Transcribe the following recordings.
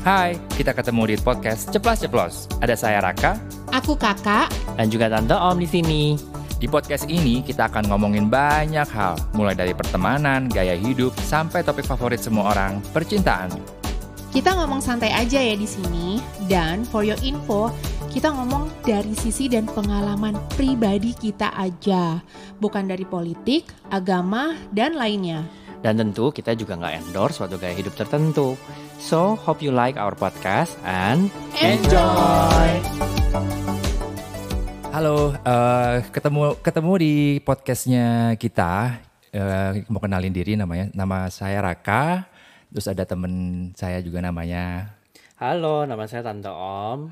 Hai, kita ketemu di podcast Ceplas Ceplos. Ada saya Raka. Aku kakak. Dan juga tante Om di sini. Di podcast ini kita akan ngomongin banyak hal, mulai dari pertemanan, gaya hidup, sampai topik favorit semua orang, percintaan. Kita ngomong santai aja ya di sini. Dan for your info, kita ngomong dari sisi dan pengalaman pribadi kita aja, bukan dari politik, agama, dan lainnya. Dan tentu kita juga nggak endorse suatu gaya hidup tertentu. So, hope you like our podcast and Enjoy! Halo, eh, ketemu ketemu di podcastnya kita. Eh, mau kenalin diri namanya, nama saya Raka. Terus ada temen saya juga namanya. Halo, nama saya Tante Om.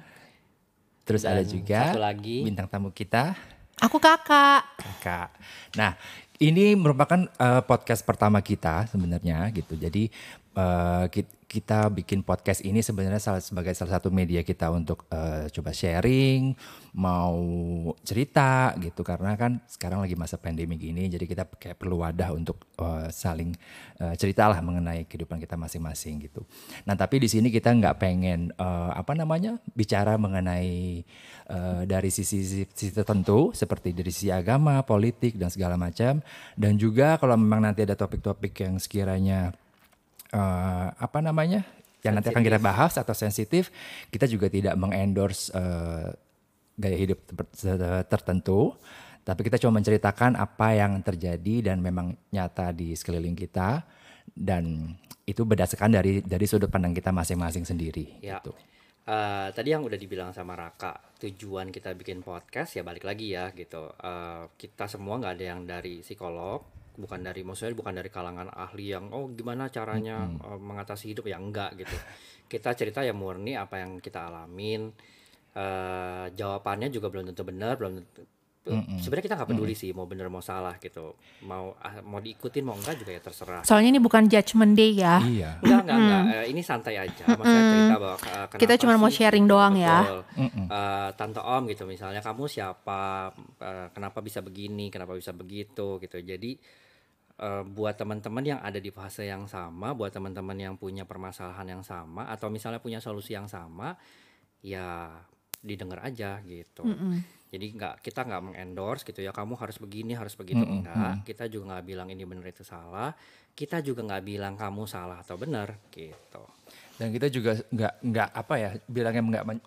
Terus Dan ada juga satu lagi. bintang tamu kita. Aku kakak. kakak. Nah, ini merupakan eh, podcast pertama kita sebenarnya gitu. Jadi eh, ki- kita bikin podcast ini sebenarnya salah, sebagai salah satu media kita untuk eh, coba sharing, mau cerita gitu. Karena kan sekarang lagi masa pandemi gini, jadi kita kayak perlu wadah untuk eh, saling eh, cerita lah mengenai kehidupan kita masing-masing gitu. Nah, tapi di sini kita nggak pengen eh, apa namanya bicara mengenai eh, dari sisi, sisi tertentu seperti dari sisi agama, politik dan segala macam. Dan juga kalau memang nanti ada topik-topik yang sekiranya eh, apa namanya yang nanti akan kita bahas atau sensitif, kita juga tidak mengendorse eh, gaya hidup ter- tertentu. Tapi kita cuma menceritakan apa yang terjadi dan memang nyata di sekeliling kita dan itu berdasarkan dari dari sudut pandang kita masing-masing sendiri. Ya. gitu. Eh, tadi yang udah dibilang sama Raka, tujuan kita bikin podcast ya balik lagi ya gitu. Eh, kita semua nggak ada yang dari psikolog, bukan dari maksudnya bukan dari kalangan ahli yang oh gimana caranya eh, mengatasi hidup ya enggak gitu. Kita cerita ya murni apa yang kita alamin. Eh, jawabannya juga belum tentu benar, belum tentu sebenarnya kita nggak peduli sih mau benar mau salah gitu mau ah, mau diikutin mau enggak juga ya terserah Soalnya ini bukan judgment day ya. Iya. Enggak, enggak, enggak. Eh, ini santai aja. Maksudnya cerita bahwa kenapa Kita cuma mau sharing doang ya. Betul. Eh, Tante Om gitu misalnya, kamu siapa? Eh, kenapa bisa begini? Kenapa bisa begitu? Gitu. Jadi eh, buat teman-teman yang ada di fase yang sama, buat teman-teman yang punya permasalahan yang sama, atau misalnya punya solusi yang sama, ya didengar aja gitu. Jadi nggak kita nggak mengendorse gitu ya kamu harus begini harus begitu enggak. Kita juga nggak bilang ini benar itu salah. Kita juga nggak bilang kamu salah atau benar gitu. Dan kita juga nggak nggak apa ya bilangnya nggak men-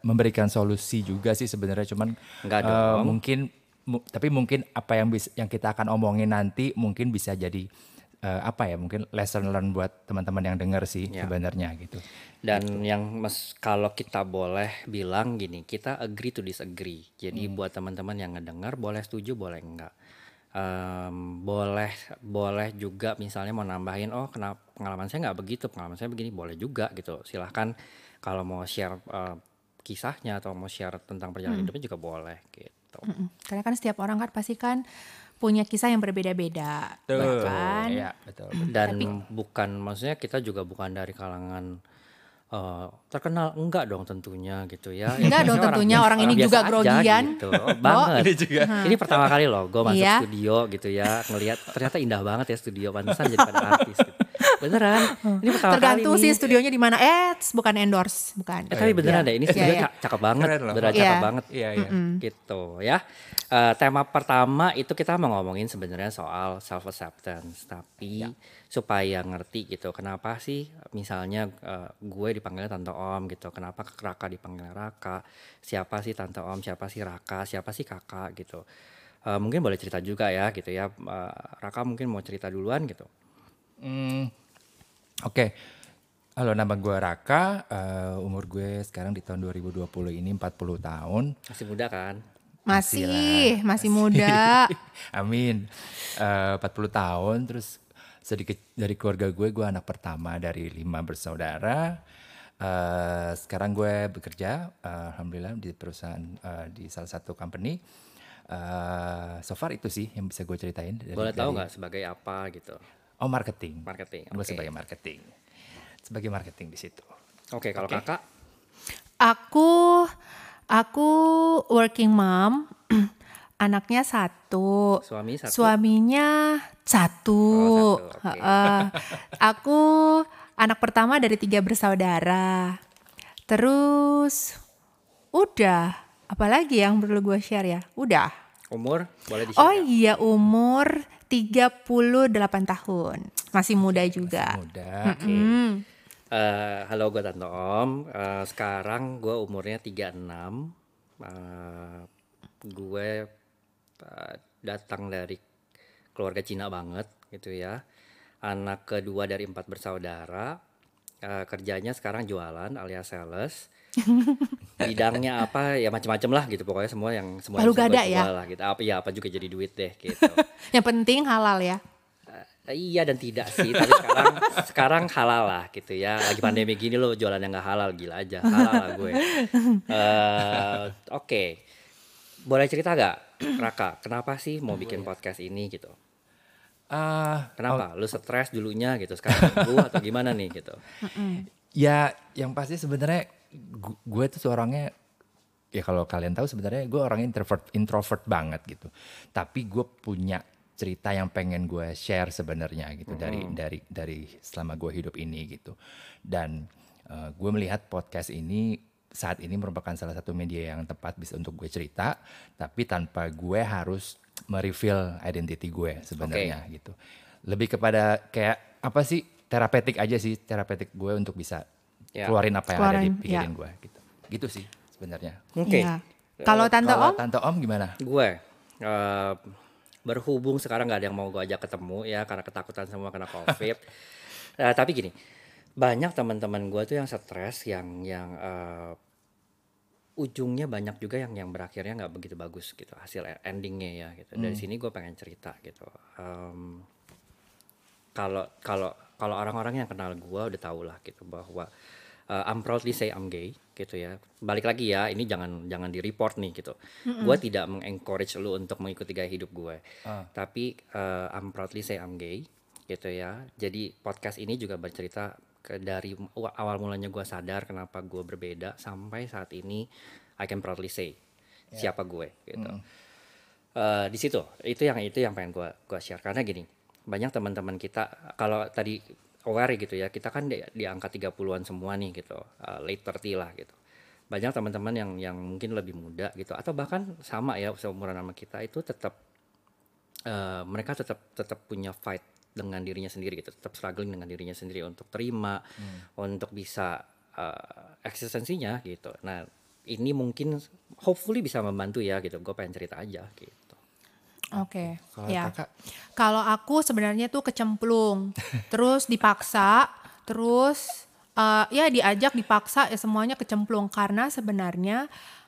memberikan solusi juga sih sebenarnya cuman Nggak dong. mungkin mu- tapi mungkin apa yang bisa yang kita akan omongin nanti mungkin bisa jadi eh, apa ya mungkin lesson learn buat teman-teman yang dengar sih Ya. sebenarnya gitu. Dan yang mes, kalau kita boleh bilang gini, kita agree to disagree. Jadi buat teman-teman yang ngedengar boleh setuju, boleh enggak. Em, boleh boleh juga misalnya mau nambahin, oh kenapa pengalaman saya nggak begitu, pengalaman saya begini, boleh juga gitu. Silahkan kalau mau share eh, kisahnya atau mau share tentang perjalanan hidupnya juga boleh gitu. Mm-mm. Karena kan setiap orang kan pasti kan punya kisah yang berbeda-beda. Bahkan Iya, betul. betul. Dan bukan maksudnya kita juga bukan dari kalangan eh, terkenal enggak dong tentunya gitu ya. Ya, Enggak dong tentunya, orang ini biasa juga aja grogian. gitu. Oh, banget. Ini juga. Ini pertama kali loh gue masuk Iya. studio gitu ya, ngelihat ternyata indah banget ya studio pantesan jadi pada artis gitu. Beneran. Ini pertama tergantung kali sih nih. studionya di mana. Eh, bukan endorse, bukan. Eh, tapi beneran Iya. deh, ini Iya, studio ca- cakep banget, beneran cakep banget. Iya, iya. Gitu ya. Eh, tema pertama itu kita mau ngomongin sebenarnya soal self acceptance, tapi supaya ngerti gitu, kenapa sih misalnya eh, gue dipanggilnya tante Om gitu, kenapa Raka dipanggilnya Raka, siapa sih tante Om, siapa sih Raka, siapa sih kakak gitu. Eh, mungkin boleh cerita juga ya gitu ya, Eh, Raka mungkin mau cerita duluan gitu. Hmm, Oke. Halo, nama gue Raka. eh, umur gue sekarang di tahun 2020 ini 40 tahun. Masih muda kan? Masih, masih muda. Amin. Eh, 40 tahun terus sedikit dari keluarga gue, gue anak pertama dari lima bersaudara. Eh, sekarang gue bekerja, eh, alhamdulillah di perusahaan eh, di salah satu company. Eh, so far itu sih yang bisa gue ceritain. Dari, Boleh tahu nggak sebagai apa gitu? Oh marketing. Marketing, Gue sebagai marketing. Sebagai marketing di situ. Oke, kalau kakak Aku aku working mom. Anaknya satu. suami satu. Suaminya satu. Oh, satu, oke. Heeh. aku anak pertama dari tiga bersaudara. Terus udah, apalagi yang perlu gue share ya? Udah. Umur boleh di Oh iya, umur 38 tahun. Masih muda juga. Muda. Hmm. Eh, halo gue Tante Om. Eh, sekarang gue umurnya 36. Eh, gue eh, datang dari keluarga Cina banget gitu ya. Anak kedua dari empat bersaudara. Eh, kerjanya sekarang jualan alias sales. Bidangnya apa ya macam-macam lah gitu pokoknya semua yang semua bisa gada ya? lah gitu. Apa ya apa juga jadi duit deh gitu. Yang penting halal ya. Eh, iya dan tidak sih, tapi sekarang sekarang halal lah gitu ya. Lagi pandemi gini lo jualan yang nggak halal gila aja, halal lah gue. Eh, Oke, boleh cerita gak, Raka? Kenapa sih mau bikin podcast ini gitu? Ah, Kenapa? Lu stres dulunya gitu, sekarang sembuh atau gimana nih gitu? Ya, yang pasti sebenarnya gue tuh seorangnya ya kalau kalian tahu sebenarnya gue orangnya introvert introvert banget gitu. Tapi gue punya cerita yang pengen gue share sebenarnya gitu dari dari dari selama gue hidup ini gitu. Dan eh, gue melihat podcast ini saat ini merupakan salah satu media yang tepat bisa untuk gue cerita, tapi tanpa gue harus mereveal identity gue sebenarnya gitu. Lebih kepada kayak apa sih terapeutik aja sih terapeutik gue untuk bisa Ya. keluarin apa yang ada di Keluarin, pikiran gue gitu. Gitu sih sebenarnya. Oke, Iya. Kalau Tante Kalau Om, Tante Om gimana? gue eh, berhubung sekarang nggak ada yang mau gue ajak ketemu ya karena ketakutan semua kena covid. Eh, tapi gini, banyak teman-teman gue tuh yang stres, yang yang eh, ujungnya banyak juga yang yang berakhirnya nggak begitu bagus gitu hasil endingnya ya gitu. Dari sini gue pengen cerita gitu. Em, Kalau kalau kalau orang-orang yang kenal gue udah tau lah gitu bahwa eh, I'm proudly say I'm gay gitu ya. Balik lagi ya, ini jangan jangan di report nih gitu. Gue tidak mengencourage lu untuk mengikuti gaya hidup gue. Ah. Tapi eh, I'm proudly say I'm gay gitu ya. Jadi podcast ini juga bercerita ke dari wa- awal mulanya gue sadar kenapa gue berbeda sampai saat ini I can proudly say siapa gue gitu. Eh, di situ itu yang itu yang pengen gue gua share karena gini banyak teman-teman kita kalau tadi aware gitu ya. Kita kan di, di angka 30-an semua nih gitu. Eh, late 30 lah gitu. Banyak teman-teman yang yang mungkin lebih muda gitu. Atau bahkan sama ya seumuran sama kita itu tetap eh, mereka tetap tetap punya fight dengan dirinya sendiri gitu. Tetap struggling dengan dirinya sendiri untuk terima untuk bisa eh, eksistensinya gitu. Nah ini mungkin hopefully bisa membantu ya gitu. Gue pengen cerita aja gitu oke, Kalau ya. kakak, Kalau aku sebenarnya tuh kecemplung, terus dipaksa, terus eh, ya diajak dipaksa ya semuanya kecemplung karena sebenarnya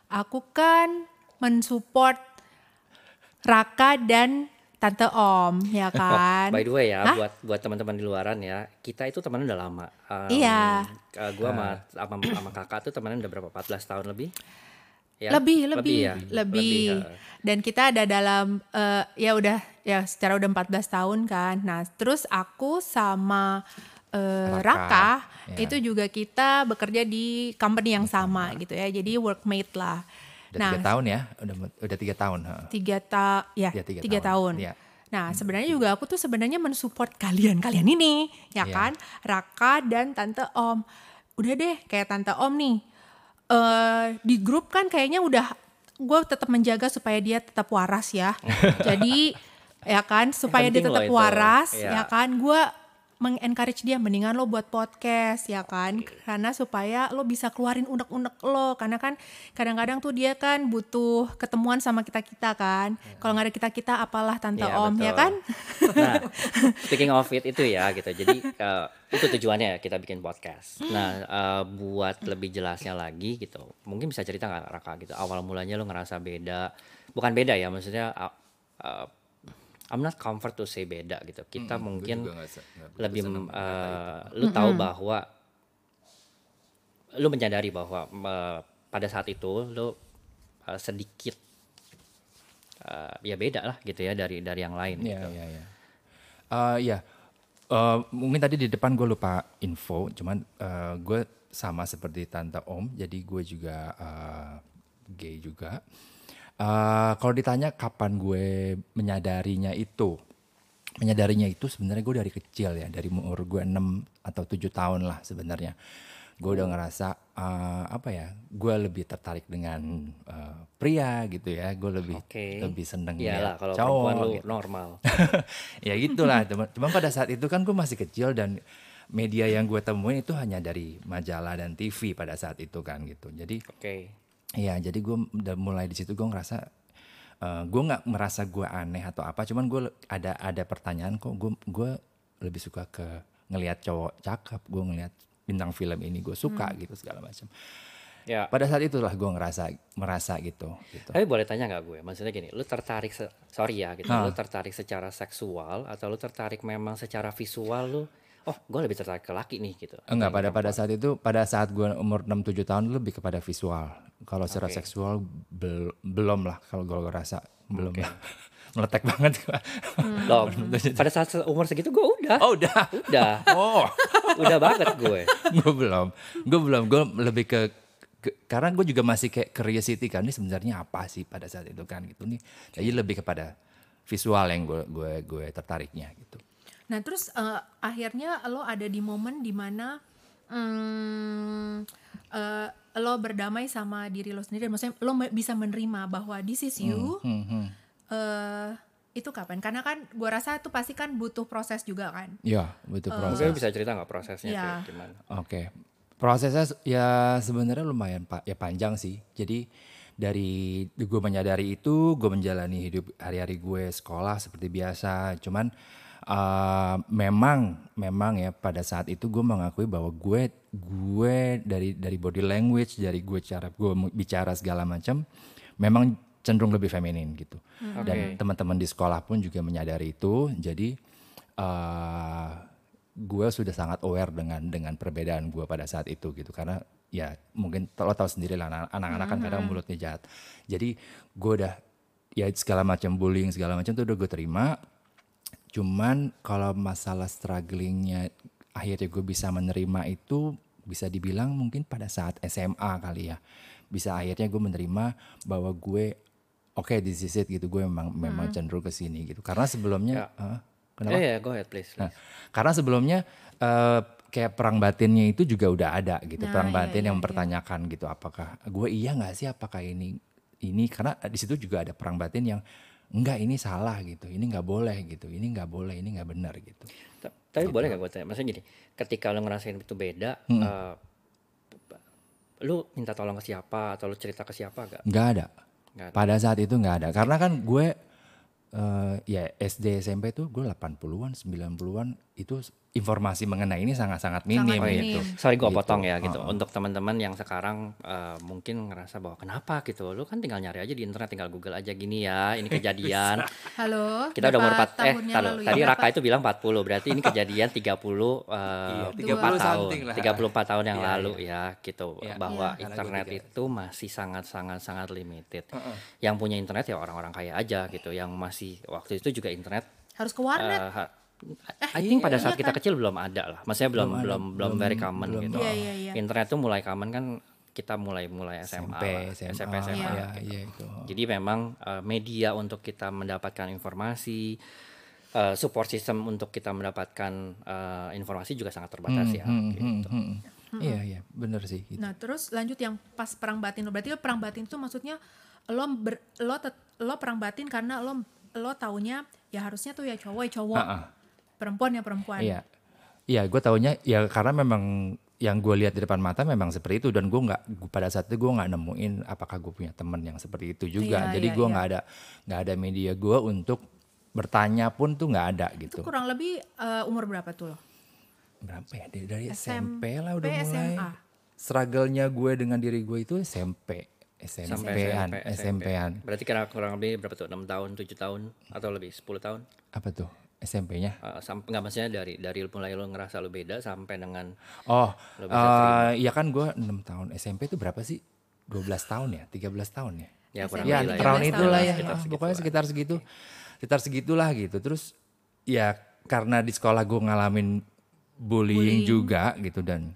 aku kan mensupport Raka dan Tante Om, ya kan? By the way ya, Hah? buat buat teman-teman di luaran ya, kita itu temenan udah lama. Um, Iya. uh, gua sama, sama sama kakak tuh temenan udah berapa? 14 tahun lebih? Ya, lebih lebih ya, lebih, uh, dan kita ada dalam eh, ya udah ya secara udah 14 tahun kan nah terus aku sama eh, Raka, Raka, ya. itu juga kita bekerja di company yang sama gitu ya jadi workmate lah udah nah tiga tahun ya, udah udah tiga tahun. tiga ta ya, Ya, tiga tiga tahun. tahun. Iya. Nah sebenarnya juga aku tuh sebenarnya mensupport kalian kalian ini ya Iya. kan Raka dan Tante Om. Udah deh kayak Tante Om nih eh di grup kan kayaknya udah gue tetap menjaga supaya dia tetap waras ya. Jadi ya kan supaya dia Penting tetap waras Iya. ya kan gue mengencourage dia mendingan lo buat podcast ya kan karena supaya lo bisa keluarin unek-unek lo karena kan kadang-kadang tuh dia kan butuh ketemuan sama kita kita kan kalau nggak ada kita kita apalah tante Iya, om ya betul. kan Nah, speaking of it itu ya gitu. Jadi uh, itu tujuannya kita bikin podcast. Nah, uh, buat lebih jelasnya lagi gitu, mungkin bisa cerita nggak Raka gitu. Awal mulanya lo ngerasa beda, bukan beda ya, maksudnya uh, uh, I'm not comfort to say beda gitu. Kita Hmm, mungkin nggak begitu lebih uh, lu tahu bahwa lu menyadari bahwa uh, pada saat itu lu uh, sedikit uh, ya beda lah gitu ya dari dari yang lain Iya, gitu. iya, iya. Eh, Iya, Eh, mungkin tadi di depan gue lupa info, cuman eh, gue sama seperti tante Om, jadi gue juga eh, gay juga. Eh, kalau ditanya kapan gue menyadarinya itu, menyadarinya itu sebenarnya gue dari kecil ya dari umur gue 6 atau 7 tahun lah sebenarnya gue udah ngerasa uh, apa ya gue lebih tertarik dengan uh, pria gitu ya gue lebih Oke. lebih seneng kalau cowok lu gitu. normal. ya gitulah teman cuman pada saat itu kan gue masih kecil dan media yang gue temuin itu hanya dari majalah dan TV pada saat itu kan gitu jadi Oke. Iya, jadi gue udah mulai di situ gue ngerasa eh gue nggak merasa gue aneh atau apa, cuman gue ada ada pertanyaan kok gue gue lebih suka ke ngelihat cowok cakep, gue ngelihat bintang film ini gue suka gitu segala macam. Ya. Pada saat itulah gue ngerasa merasa gitu. gitu. Tapi boleh tanya nggak gue? Maksudnya gini, lu tertarik sorry ya gitu, Hah. lu tertarik secara seksual atau lu tertarik memang secara visual lu? Oh, gue lebih tertarik ke laki nih gitu. Enggak pada pada perempuan? saat itu pada saat gue umur 6 7 tahun lebih kepada visual. Kalau secara Oke. seksual bel- belum lah kalau gue rasa belum lah. Meletek banget gue. Loh, pada saat umur segitu gue udah, Oh, udah. udah, Oh. udah banget gue. gue belum gue belum gue lebih ke, ke- karena gue juga masih kayak curiosity kan ini sebenarnya apa sih pada saat itu kan gitu nih jadi lebih kepada visual yang gue gue gue tertariknya gitu Nah terus eh, akhirnya lo ada di momen di mana hmm, eh, lo berdamai sama diri lo sendiri, maksudnya lo bisa menerima bahwa this is you. Hmm, hmm. eh, itu kapan? Karena kan gua rasa itu pasti kan butuh proses juga kan. ya butuh Mungkin proses bisa cerita nggak prosesnya Iya. kayak gimana? oke prosesnya s- ya sebenarnya lumayan pak ya panjang sih jadi dari gue menyadari itu gue menjalani hidup hari-hari gue sekolah seperti biasa cuman eh, memang memang ya pada saat itu gue mengakui bahwa gue gue dari dari body language dari gue cara gue bicara segala macam memang cenderung lebih feminin gitu. Dan Oke. teman-teman di sekolah pun juga menyadari itu. Jadi eh gue sudah sangat aware dengan dengan perbedaan gue pada saat itu gitu. Karena ya mungkin lo tahu sendiri lah anak- anak-anak kan kadang mulutnya jahat. Jadi gue udah ya segala macam bullying segala macam tuh udah gue terima cuman kalau masalah strugglingnya akhirnya gue bisa menerima itu bisa dibilang mungkin pada saat SMA kali ya. Bisa akhirnya gue menerima bahwa gue oke this is it gitu. Gue memang memang cenderung ke sini gitu. Karena sebelumnya Hah? kenapa? Eh, ya, go ahead please. Nah, please. karena sebelumnya eh, kayak perang batinnya itu juga udah ada gitu, Nah, perang iya, batin iya, yang iya. mempertanyakan gitu. Apakah gue iya nggak sih? Apakah ini ini? Karena di situ juga ada perang batin yang enggak ini salah gitu, ini nggak boleh gitu, ini nggak boleh, ini nggak benar gitu. Ta- Tapi boleh nggak gue tanya? Maksudnya gini, ketika lo ngerasain itu beda, Hmm. eh, lu minta tolong ke siapa atau lu cerita ke siapa gak? Nggak ada. Ada. Pada saat itu nggak ada. Karena kan gue eh, ya SD SMP tuh gue 80-an, 90-an itu informasi mengenai ini sangat-sangat minim Sangat gitu. minim. Sorry gue Gitu. potong ya gitu. Heeh. Untuk teman-teman yang sekarang eh, mungkin ngerasa bahwa kenapa gitu, lu kan tinggal nyari aja di internet, tinggal Google aja gini ya, ini kejadian. Halo. Kita udah umur berapa 4 eh taruh, lalu ya? tadi? Raka itu bilang 40, berarti ini kejadian 30 eh Iya, 4 30 tahun, lah. 34 tahun yang Iya, lalu ya gitu. Iya. Bahwa Iya. internet itu masih sangat-sangat sangat limited. Yang punya internet ya orang-orang kaya aja gitu, yang masih waktu itu juga internet Harus ke warnet. eh, ha- I think pada saat iya kita kan? kecil belum ada lah. Maksudnya belum Belum belum belum, belum- very common belum. gitu. Iya, iya, iya. Internet tuh mulai common kan kita mulai mulai SMA, SMP, lah, SMA, SMP SMA. iya, gitu. iya itu. Jadi memang eh, media untuk kita mendapatkan informasi, eh, support system untuk kita mendapatkan eh, informasi juga sangat terbatas ya. Hmm, gitu. hmm, hmm, hmm. Iya, iya, bener sih. Gitu. Nah terus lanjut yang pas perang batin lo berarti perang batin itu maksudnya lo ber, lo tet- lo perang batin karena lo lo taunya ya harusnya tuh ya cowok ya cowok ah. perempuan ya perempuan. Iya, iya, gue taunya ya karena memang yang gue lihat di depan mata memang seperti itu dan gue nggak pada saat itu gue nggak nemuin apakah gue punya teman yang seperti itu juga. Iya, Jadi iya, gue iya. nggak ada nggak ada media gue untuk bertanya pun tuh nggak ada Itu gitu. kurang lebih eh, umur berapa tuh lo? Berapa ya dari, dari SMP, SMP lah udah mulai. SMA. Struggle-nya gue dengan diri gue itu SMP, Sampai SMP-an, SMP, SMP-an. Berarti kira kurang lebih berapa tuh? 6 tahun, 7 tahun atau lebih 10 tahun? Apa tuh? SMP-nya? Eh, sam- nggak maksudnya dari dari mulai lo ngerasa lo beda sampai dengan Oh, eh iya kan gue 6 tahun SMP itu berapa sih? 12 tahun ya? 13 tahun ya? ya kurang Ya, lebih lah around 13 itulah tahun. ya. Sekitar Ah, segitu pokoknya lah. sekitar segitu. Sekitar segitulah gitu. Terus ya karena di sekolah gue ngalamin bullying, Bullying. juga gitu dan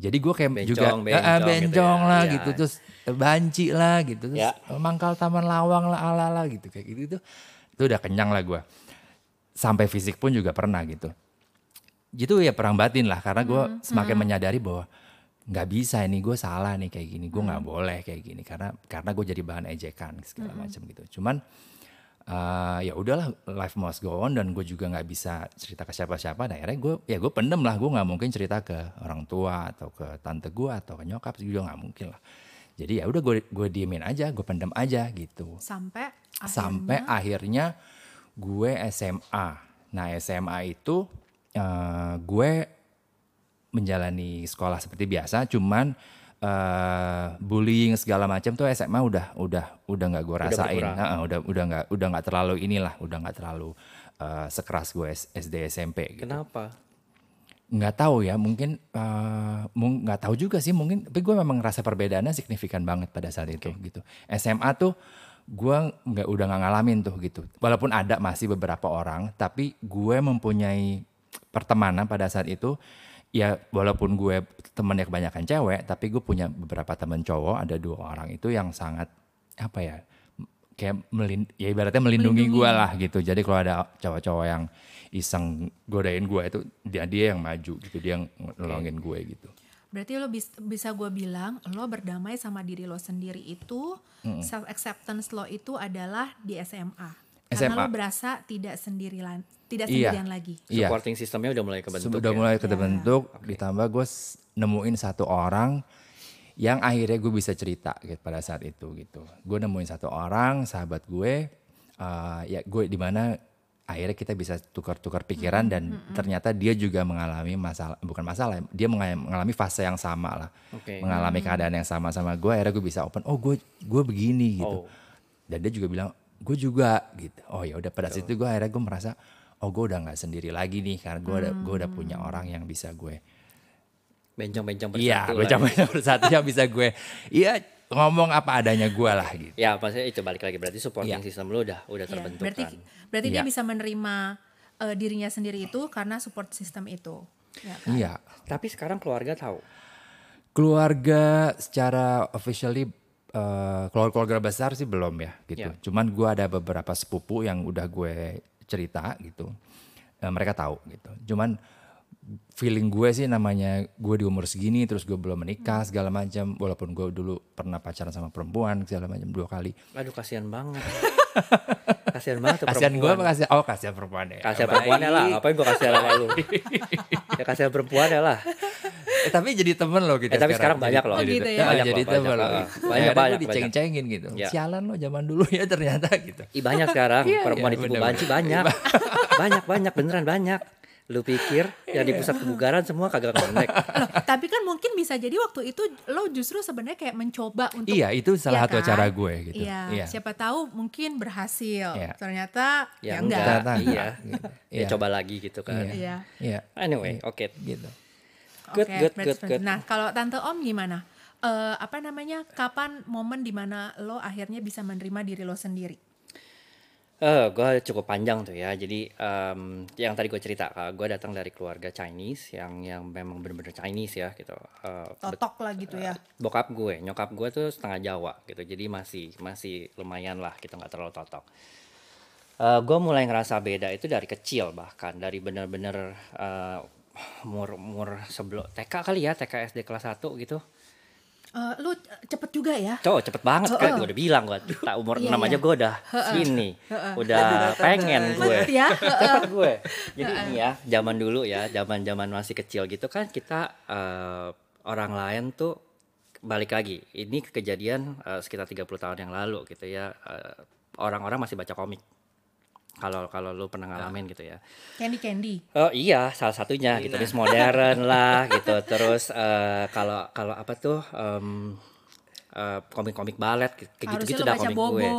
jadi gue kayak Bencong, juga bencong ah, ah, gitu bencong ya. lah Iya. gitu terus eh, banci lah gitu terus Ya. eh, mangkal taman lawang lah ala lah gitu kayak gitu itu itu udah kenyang lah gue sampai fisik pun juga pernah gitu. Gitu ya perang batin lah karena gue semakin menyadari bahwa nggak bisa ini gue salah nih kayak gini gue nggak boleh kayak gini karena karena gue jadi bahan ejekan segala macam gitu. Cuman eh, ya udahlah life must go on dan gue juga nggak bisa cerita ke siapa-siapa. Nah, akhirnya gue ya gue pendem lah gue nggak mungkin cerita ke orang tua atau ke tante gue atau ke nyokap juga nggak mungkin lah. Jadi ya udah gue gue diemin aja, gue pendem aja gitu Sampai sampai akhirnya gue SMA. Nah SMA itu eh, gue menjalani sekolah seperti biasa, cuman eh, bullying segala macam tuh SMA udah udah udah nggak gue rasain, berkurang. Heeh, udah udah nggak udah nggak terlalu inilah, udah nggak terlalu eh, sekeras gue SD SMP. Gitu. Kenapa? Nggak tahu ya, mungkin eh, mung- nggak tahu juga sih, mungkin. Tapi gue memang ngerasa perbedaannya signifikan banget pada saat itu gitu. SMA tuh gue nggak udah nggak ngalamin tuh gitu. Walaupun ada masih beberapa orang, tapi gue mempunyai pertemanan pada saat itu. Ya walaupun gue temennya kebanyakan cewek, tapi gue punya beberapa temen cowok. Ada dua orang itu yang sangat apa ya? kayak melin ya ibaratnya melindungi gue lah gitu. Jadi kalau ada cowok-cowok yang iseng godain gue itu dia dia yang maju gitu, dia yang nolongin gue gitu. Berarti lo bis- bisa gue bilang lo berdamai sama diri lo sendiri itu self acceptance lo itu adalah di SMA. Karena SMA. lo berasa tidak sendirian tidak Iya. sendirian lagi. Iya. Supporting sistemnya udah mulai kebentuk Sudah ya? mulai kebentuk, ditambah gue nemuin satu orang yang akhirnya gue bisa cerita gitu pada saat itu gitu. Gue nemuin satu orang, sahabat gue, eh, ya gue di mana akhirnya kita bisa tukar-tukar pikiran dan ternyata dia juga mengalami masalah, bukan masalah, dia menga- mengalami fase yang sama lah, Oke. mengalami keadaan yang sama sama gue. Akhirnya gue bisa open, oh gue gue begini gitu. Oh. Dan dia juga bilang, gue juga gitu. Oh ya udah pada situ gue akhirnya gue merasa, oh gue udah nggak sendiri lagi nih karena gue udah gue udah punya orang yang bisa gue Bencong-bencong Iya, bersatu gue lah. coba bersatu yang bisa gue, iya ngomong apa adanya gue lah gitu. Ya, maksudnya itu balik lagi berarti supporting Iya. sistem lu udah udah Iya. terbentuk Berarti kan. berarti dia Iya. bisa menerima eh, dirinya sendiri itu karena support system itu. Ya kan? Iya. Tapi sekarang keluarga tahu. Keluarga secara officially eh, keluarga besar sih belum ya gitu. Iya. Cuman gue ada beberapa sepupu yang udah gue cerita gitu. Eh, mereka tahu gitu. Cuman feeling gue sih namanya gue di umur segini terus gue belum menikah segala macam walaupun gue dulu pernah pacaran sama perempuan segala macam dua kali Aduh kasihan banget. kasihan banget tuh kasihan gue apa kasihan oh kasihan perempuan ya Kasihan perempuan ya lah, ngapain gua kasihan sama lu? ya kasihan perempuan ya lah. Eh, tapi jadi temen loh kita Eh, tapi sekarang banyak loh. Oh, Jadi, gitu ya? ya, Banyak jadi loh, temen banyak, loh. Banyak, banyak, diceng-cengin gitu. Ya. Sialan lo zaman dulu ya ternyata gitu. Ih banyak sekarang perempuan iya, ditipu bener-bener. banci banyak. banyak banyak beneran banyak. Lu pikir yang di pusat kebugaran semua kagak connect. Loh, tapi kan mungkin bisa jadi waktu itu lo justru sebenarnya kayak mencoba untuk Iya, itu salah Iya satu kan? cara gue gitu. Iya, Iya. siapa tahu mungkin berhasil. Iya. Ternyata Ya, ya, enggak. Ternyata Iya. enggak, gitu. Ya Iya. coba lagi gitu kan. Iya. Iya. Iya, Anyway, oke. gitu. Good, Oke, good, good, good. Nah, kalau tante Om gimana? Eh, apa namanya? Kapan momen di mana lo akhirnya bisa menerima diri lo sendiri? Eh, gue cukup panjang tuh ya. Jadi em, yang tadi gue cerita, gue datang dari keluarga Chinese yang yang memang bener-bener Chinese ya gitu. Bet- Totok lah gitu ya. bokap gue, nyokap gue tuh setengah Jawa gitu. Jadi masih masih lumayan lah gitu, nggak terlalu totok. Eh gue mulai ngerasa beda itu dari kecil bahkan dari bener-bener eh, umur umur sebelum TK kali ya, TK SD kelas 1 gitu. Eh, lo cepet juga ya? Cowok cepet banget kan, gue udah bilang gue, tak umur Iya, 6 aja iya. gue udah sini, udah pengen gue. Cepet ya? cepet gue. Jadi ini ya, zaman dulu ya, zaman zaman masih kecil gitu kan kita eh, orang lain tuh balik lagi. Ini kejadian eh, sekitar 30 tahun yang lalu gitu ya. Orang-orang masih baca komik. Kalau kalau lu pernah ngalamin gitu ya. Candy Candy. Oh iya, salah satunya gitu, Miss Modern lah gitu. Terus eh, kalau kalau apa tuh em, eh, komik-komik balet gitu-gitu dah baca komik Bobo. gue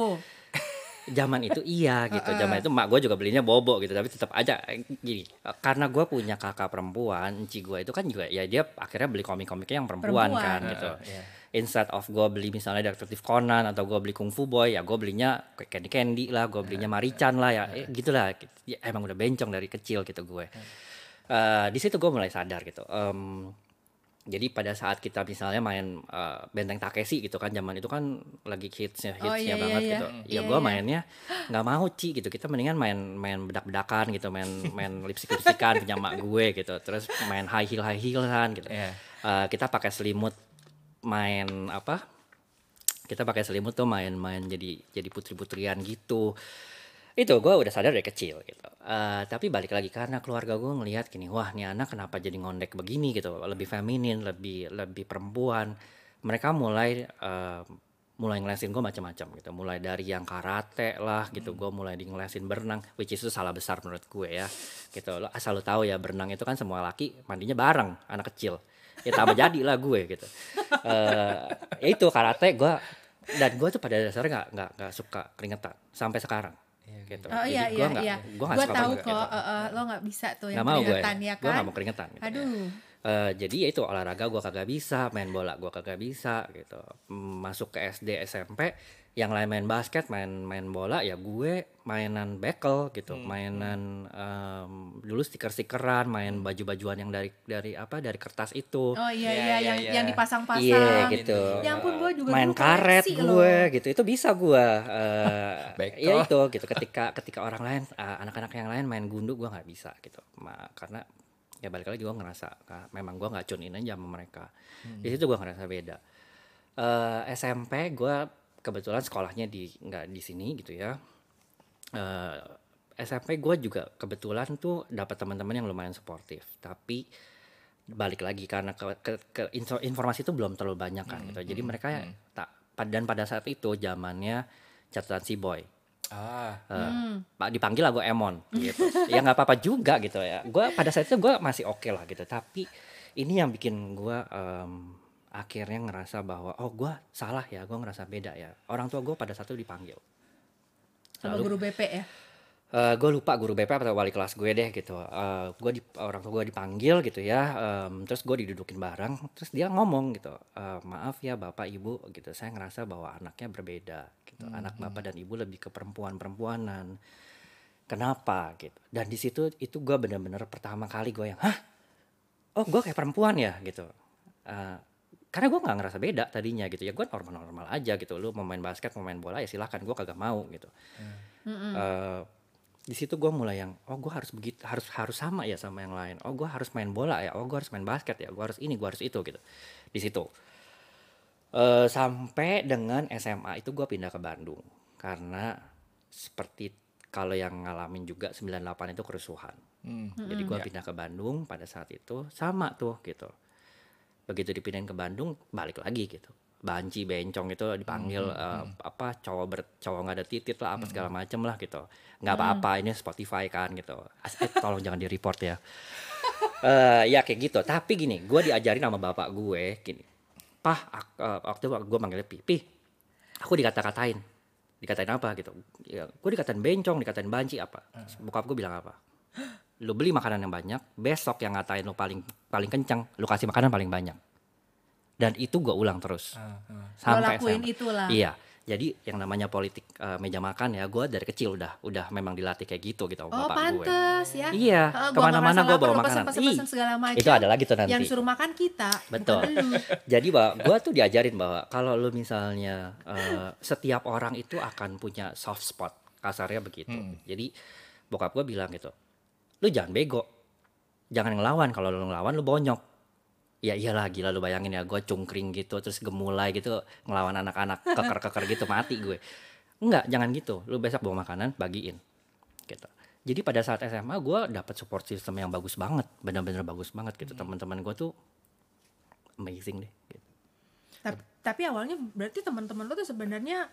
zaman itu iya gitu. Zaman itu mak gue juga belinya bobo gitu. Tapi tetap aja eh, gini karena gue punya kakak perempuan enci gue itu kan juga ya dia akhirnya beli komik-komiknya yang perempuan, Perempuan. kan gitu. Instead of gue beli misalnya detektif Conan atau gue beli Kung Fu Boy ya gue belinya Candy Candy lah gue belinya Marichan lah ya eh, gitulah. Ya, emang udah bencong dari kecil gitu gue Eh, di situ gue mulai sadar gitu. Em, jadi pada saat kita misalnya main uh, Benteng Takeshi gitu kan zaman itu kan lagi hitsnya Oh, hitsnya iya, iya, banget iya. gitu. Ya Iya, gue iya. mainnya nggak mau Ci gitu. Kita mendingan main main bedak-bedakan gitu, main main lipstick-lipstikan punya mak gue gitu. Terus main high heel high heel kan gitu. Iya. Uh, kita pakai selimut main apa? Kita pakai selimut tuh main-main jadi jadi putri-putrian gitu itu gue udah sadar dari kecil gitu. Eh, tapi balik lagi karena keluarga gue ngelihat gini wah nih anak kenapa jadi ngondek begini? Gitu. Lebih feminin lebih lebih perempuan. Mereka mulai eh, mulai ngelesin gue macam-macam gitu. Mulai dari yang karate lah gitu. Gue mulai di ngelesin berenang which is itu salah besar menurut gue ya gitu. Lo asal lo tahu ya berenang itu kan semua laki mandinya bareng anak kecil. Ya tambah jadi lah gue gitu. Eh, ya itu karate gue dan gue tuh pada dasarnya nggak nggak suka keringetan sampai sekarang gitu. Oh Jadi iya gua iya iya. gua nggak Gue suka tahu kok gitu. eh, eh, lo nggak bisa tuh yang Nggak mau gue, keringetan ya gue kan. nggak mau keringetan. Gitu. Aduh. Eh, jadi ya itu olahraga gue kagak bisa, main bola gue kagak bisa gitu. Masuk ke SD SMP, yang lain main basket, main main bola ya gue mainan bekel gitu, Hmm, mainan em, dulu stiker-stikeran, main baju-bajuan yang dari dari apa dari kertas itu. Oh iya Iya, iya iya, yang iya. yang dipasang-pasang. Iya gitu. Ya ampun gue juga main karet gue loh. gitu itu bisa gue eh Bekel. ya itu gitu ketika ketika orang lain eh, anak-anak yang lain main gundu gue nggak bisa gitu Ma- karena ya balik lagi gue ngerasa ah, memang gue nggak tune in aja sama mereka di situ gue ngerasa beda Eh, SMP gue kebetulan sekolahnya di nggak di sini gitu ya. Eh, SMP gue juga kebetulan tuh dapat teman-teman yang lumayan suportif tapi balik lagi karena ke, ke- ke info- informasi itu belum terlalu banyak kan gitu. Jadi mereka tak dan pada saat itu zamannya catatan si boy. Ah, Hmm. pak dipanggil lah gue Emon gitu. Ya nggak apa-apa juga gitu ya. Gue pada saat itu gue masih oke lah gitu. Tapi ini yang bikin gue em, akhirnya ngerasa bahwa oh gue salah ya gue ngerasa beda ya orang tua gue pada saat itu dipanggil Sama Lalu- guru BP ya. gue lupa guru BP atau wali kelas gue deh gitu. gue di orang tua gue dipanggil gitu ya. em, terus gue didudukin bareng. Terus dia ngomong gitu. "Eh, maaf ya bapak ibu gitu. Saya ngerasa bahwa anaknya berbeda gitu. Anak bapak dan ibu lebih ke perempuan perempuanan. Kenapa gitu. Dan di situ itu gue bener-bener pertama kali gue yang hah. Oh gue kayak perempuan ya gitu. Eh, karena gue nggak ngerasa beda tadinya gitu ya. Gue normal-normal aja gitu. Lu mau main basket mau main bola ya silahkan gue kagak mau gitu. Eh, di situ gue mulai yang oh gue harus begitu harus harus sama ya sama yang lain. Oh gue harus main bola ya. Oh gue harus main basket ya. Gue harus ini gue harus itu gitu. Di situ. Eh, sampai dengan SMA itu gue pindah ke Bandung. Karena seperti kalau yang ngalamin juga 98 itu kerusuhan. Hmm. jadi gue Ya. pindah ke Bandung pada saat itu. Sama tuh gitu begitu dipindahin ke Bandung balik lagi gitu. Banci bencong itu dipanggil eh, apa cowok ber cowok nggak ada titit lah apa segala macem lah gitu. Nggak apa-apa ini Spotify kan gitu. As- eh, tolong jangan di report ya. Eh ya kayak gitu. Tapi gini gue diajarin sama bapak gue gini. Pah eh, waktu gue manggilnya pipi aku dikata-katain. Dikatain apa gitu? Ya gue dikatain bencong dikatain banci apa? Bokap gue bilang apa lu beli makanan yang banyak besok yang ngatain lu paling paling kencang lu kasih makanan paling banyak dan itu gue ulang terus ah. Lo sampai lakuin itulah. iya jadi yang namanya politik eh, meja makan ya gue dari kecil udah udah memang dilatih kayak gitu gitu Oh bapak gue pantes ya. iya gua ke mana-mana gue bawa makanan Ih, segala macam. itu ada lagi tuh nanti Yang suruh makan kita. Betul. Jadi bahwa gue tuh diajarin bahwa kalau lu misalnya eh, setiap orang itu akan punya soft spot kasarnya begitu. Jadi bokap gue bilang gitu, lu jangan bego, jangan ngelawan. Kalau lu ngelawan lu bonyok. Ya iyalah gila lu bayangin ya gue cungkring gitu terus gemulai gitu ngelawan anak-anak keker-keker gitu mati gue. Enggak, jangan gitu. Lu besok bawa makanan bagiin. Gitu. Jadi pada saat SMA gue dapat support system yang bagus banget, benar-benar bagus banget gitu. Teman-teman gue tuh amazing deh. Gitu. tapi, tapi awalnya berarti teman-teman lo tuh sebenarnya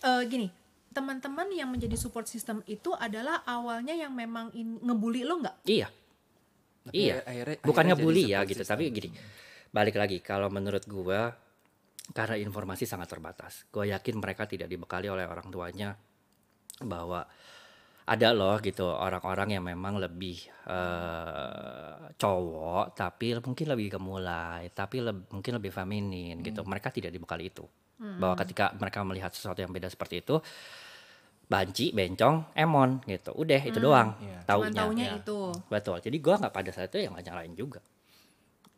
eh, gini teman-teman yang menjadi support system itu adalah awalnya yang memang in, ngebully lo nggak Iya, Tapi Iya. akhirnya, bukan akhirnya ngebully ya gitu, system. tapi gini. Balik lagi kalau menurut gua karena informasi sangat terbatas. Gua yakin mereka tidak dibekali oleh orang tuanya bahwa ada loh gitu orang-orang yang memang lebih eh, cowok tapi mungkin lebih gemulai, tapi leb- mungkin lebih feminin gitu. Mereka tidak dibekali itu. Bahwa ketika mereka melihat sesuatu yang beda seperti itu banci, bencong, emon gitu. Udah itu doang. Cuman taunya. taunya ya. itu Betul. Jadi gua nggak pada saat itu yang nggak nyalain juga.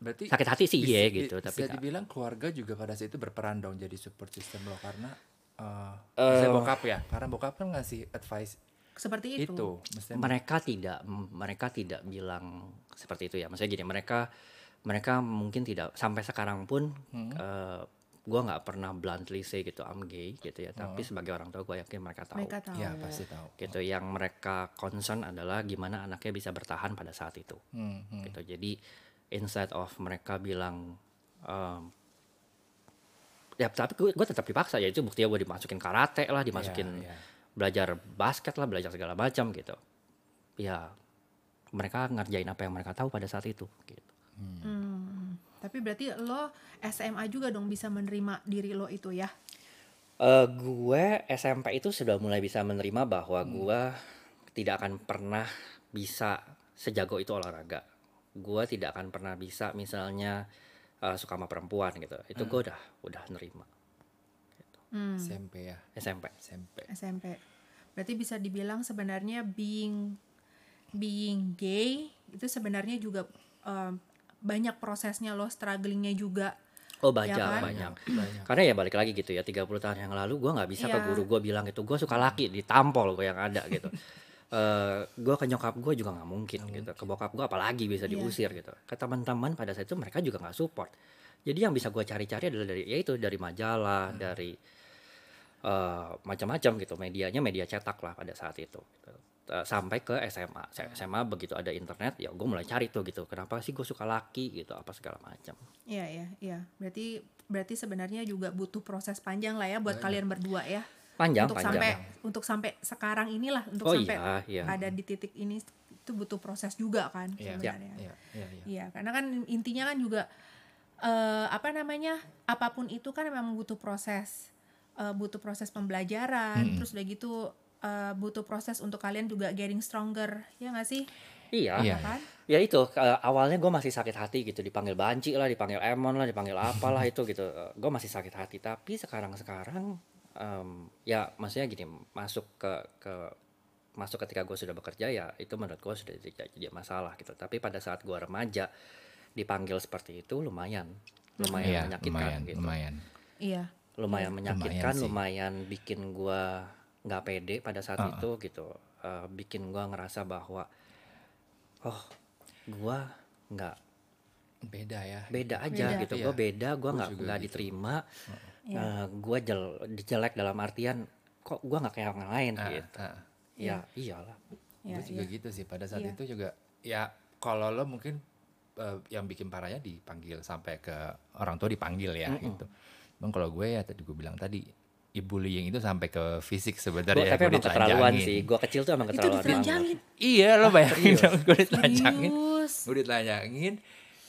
Berarti sakit hati sih iya bisa- gitu, tapi bisa dibilang keluarga juga pada saat itu berperan dong jadi support system lo karena eh Eh, saya bokap ya, karena bokap kan ngasih advice Seperti itu. itu, mereka tidak mereka tidak bilang seperti itu ya maksudnya gini mereka mereka mungkin tidak sampai sekarang pun eh, gua nggak pernah bluntly say gitu I'm gay gitu ya tapi sebagai orang tua gue yakin mereka tahu Mereka tahu. ya pasti tahu. gitu yang mereka concern adalah gimana anaknya bisa bertahan pada saat itu Hmm, hmm. gitu jadi instead of mereka bilang em, ya tapi gue, gue tetap dipaksa ya itu buktinya gue dimasukin karate lah dimasukin Iya, iya. belajar basket lah belajar segala macam gitu ya mereka ngerjain apa yang mereka tahu pada saat itu gitu Hmm. Tapi berarti lo SMA juga dong bisa menerima diri lo itu ya? Eh, gue SMP itu sudah mulai bisa menerima bahwa gue tidak akan pernah bisa sejago itu olahraga. Gue tidak akan pernah bisa misalnya eh, suka sama perempuan gitu. Itu gue udah udah nerima Hmm. SMP ya, SMP. SMP. SMP. Berarti bisa dibilang sebenarnya being being gay itu sebenarnya juga um, banyak prosesnya lo strugglingnya juga. Oh banyak Ya kan? banyak. Banyak. Karena ya balik lagi gitu ya 30 tahun yang lalu gue nggak bisa ke Iya. guru gue bilang itu gue suka laki ditampol gue yang ada gitu. Eh gue ke nyokap gue juga nggak mungkin gitu. Ke bokap gue apalagi bisa Iya. diusir gitu. Ke teman-teman pada saat itu mereka juga nggak support. Jadi yang bisa gue cari-cari adalah dari ya itu dari majalah, dari eh, macam-macam gitu. Medianya media cetak lah pada saat itu. gitu. Eh, sampai ke SMA. SMA begitu ada internet ya gue mulai cari tuh gitu. Kenapa sih gue suka laki gitu apa segala macam. Iya iya iya. Berarti berarti sebenarnya juga butuh proses panjang lah ya buat kalian berdua ya. Panjang untuk panjang. sampai untuk sampai sekarang inilah untuk Oh sampai iya, iya. ada di titik ini itu butuh proses juga kan Iya, sebenarnya. Iya, iya, iya. Iya, karena kan intinya kan juga eh, apa namanya? Apa pun itu kan memang butuh proses. Eh, butuh proses pembelajaran, terus udah gitu eh, butuh proses untuk kalian juga getting stronger, ya nggak sih? Iya. Iya. Kan? Ya itu ke- awalnya gue masih sakit hati gitu dipanggil banci lah, dipanggil emon lah, dipanggil apalah itu gitu. Gue masih sakit hati. Tapi sekarang sekarang em, ya maksudnya gini masuk ke ke masuk ketika gue sudah bekerja ya itu menurut gue sudah tidak jadi masalah gitu. Tapi pada saat gue remaja dipanggil seperti itu lumayan lumayan Iya, menyakitkan lumayan, gitu. lumayan. Iya. lumayan menyakitkan, sih. lumayan bikin gua nggak pede pada saat Uh-uh. itu gitu, Eh, bikin gua ngerasa bahwa oh gua nggak Beda ya. beda aja Beda. gitu, Iya. gua beda, gua Gua nggak nggak gitu. diterima, Iya. Eh, gua jel, jelek dalam artian kok gua nggak kayak orang lain Ah, gitu, ah. ya iyalah, Iya, gue juga iya. gitu sih pada saat Iya. itu juga ya kalau lo mungkin eh, yang bikin parahnya dipanggil sampai ke orang tua dipanggil ya gitu. Bang kalau gue ya tadi gue bilang tadi bullying itu sampai ke fisik Gua, sebenarnya tapi gue emang keterlaluan sih, gua kecil tuh emang Itu keterlaluan banget. ditelanjangin. Iya lo bayangin dong gue ditelanjangin. Gue ditelanjangin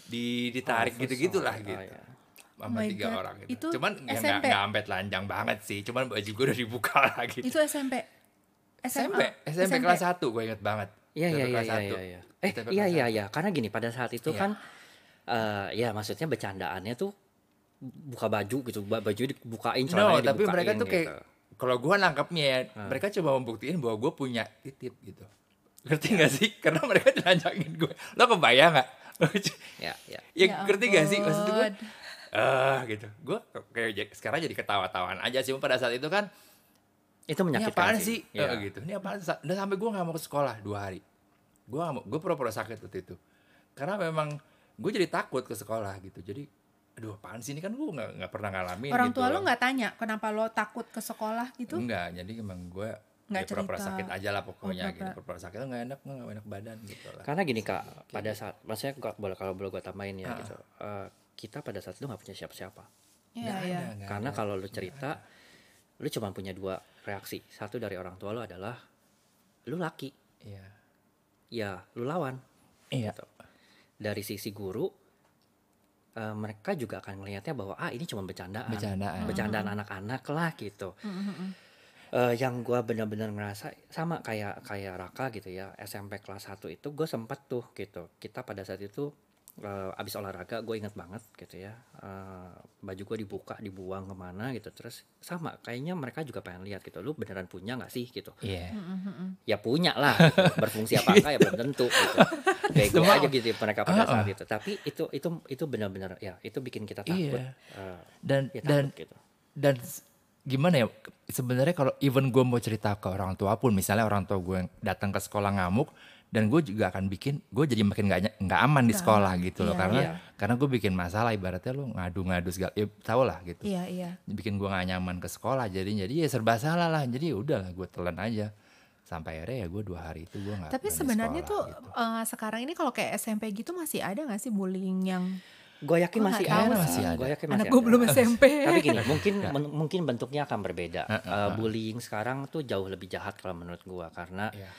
di ditarik Oh, gitu-gitu lah oh, gitu. iya. Sama Oh tiga God. orang gitu. Itu Cuman ya nggak SMP? nggak sampai telanjang banget sih. Cuman baju gue udah dibuka lah gitu. Itu SMP. SMP, SMA. SMP, kelas 1 gue inget banget. Iya SMP iya iya kelas iya satu. iya. iya. Eh SMP iya iya satu. iya karena gini pada saat itu Iya. kan eh ya maksudnya bercandaannya tuh buka baju gitu, ba- baju dibukain No, tapi mereka tuh kayak gitu. kalau gua nangkepnya ya, Ah. mereka coba membuktiin bahwa gue punya titik gitu. Ngerti gak sih? Karena mereka telanjangin gue. Lo kebayang gak? Ya ya. ya, Ya ngerti gak sih? Maksud gue, ah gitu. Gue kayak sekarang jadi ketawa-tawaan aja sih. Pada saat itu kan, Itu ini menyakitkan apaan sih. sih? Iya. Eh, gitu. Ini apaan? Sa- Dan sampai gue gak mau ke sekolah dua hari. Gue gak mau, gue pura-pura sakit waktu itu. Karena memang gue jadi takut ke sekolah gitu. Jadi, aduh apaan sih ini kan gue gak, nggak pernah ngalamin Orang gitu tua lo nggak tanya kenapa lo takut ke sekolah gitu? Enggak, jadi emang gue Nggak ya pura-pura sakit aja lah pokoknya Oh, gitu. pura-pura. Sakit nggak enak, nggak enak badan gitu lah. Karena gini kak, pada saat maksudnya gua, boleh kalau boleh gue tambahin ya Ah. gitu. eh, kita pada saat itu nggak punya siapa-siapa. Iya iya. ada, Karena ada. kalau lu cerita, lu cuma punya dua reaksi. Satu dari orang tua lu adalah lu laki, Iya. ya lu lawan. Iya. Gitu. Dari sisi guru, eh, mereka juga akan melihatnya bahwa ah ini cuma bercandaan, Bercandaan. bercandaan anak-anak lah gitu. Eh, yang gua benar-benar ngerasa sama kayak kayak Raka gitu ya. SMP kelas 1 itu gue sempet tuh gitu. Kita pada saat itu eh, abis olahraga gue inget banget gitu ya. Eh, baju gue dibuka dibuang ke mana gitu. Terus sama kayaknya mereka juga pengen lihat gitu lu beneran punya nggak sih? gitu. Iya. ya punya lah berfungsi apa enggak ya belum tentu gitu. Semua- aja gitu mereka pada Ah, saat ah. itu. Tapi itu itu itu benar-benar ya itu bikin kita takut Iya. Eh, Dan ya dan takut gitu. dan gimana ya sebenarnya kalau even gue mau cerita ke orang tua pun misalnya orang tua gue datang ke sekolah ngamuk dan gue juga akan bikin gue jadi makin nggak ny- nggak aman di sekolah gitu loh Iya, karena iya. karena gue bikin masalah ibaratnya lu ngadu-ngadu segala ya tau lah gitu Iya, iya. bikin gue gak nyaman ke sekolah jadi jadi ya serba salah lah jadi ya udahlah gue telan aja sampai akhirnya ya gue dua hari itu gue nggak Tapi sebenarnya sekolah tuh gitu. eh, sekarang ini kalau kayak SMP gitu masih ada nggak sih bullying yang gue yakin Gua masih ada sih. Masih ada. gue yakin anak masih gue ada. belum SMP. tapi gini mungkin men- mungkin bentuknya akan berbeda Uh, uh, uh. bullying sekarang tuh jauh lebih jahat kalau menurut gue karena Iya.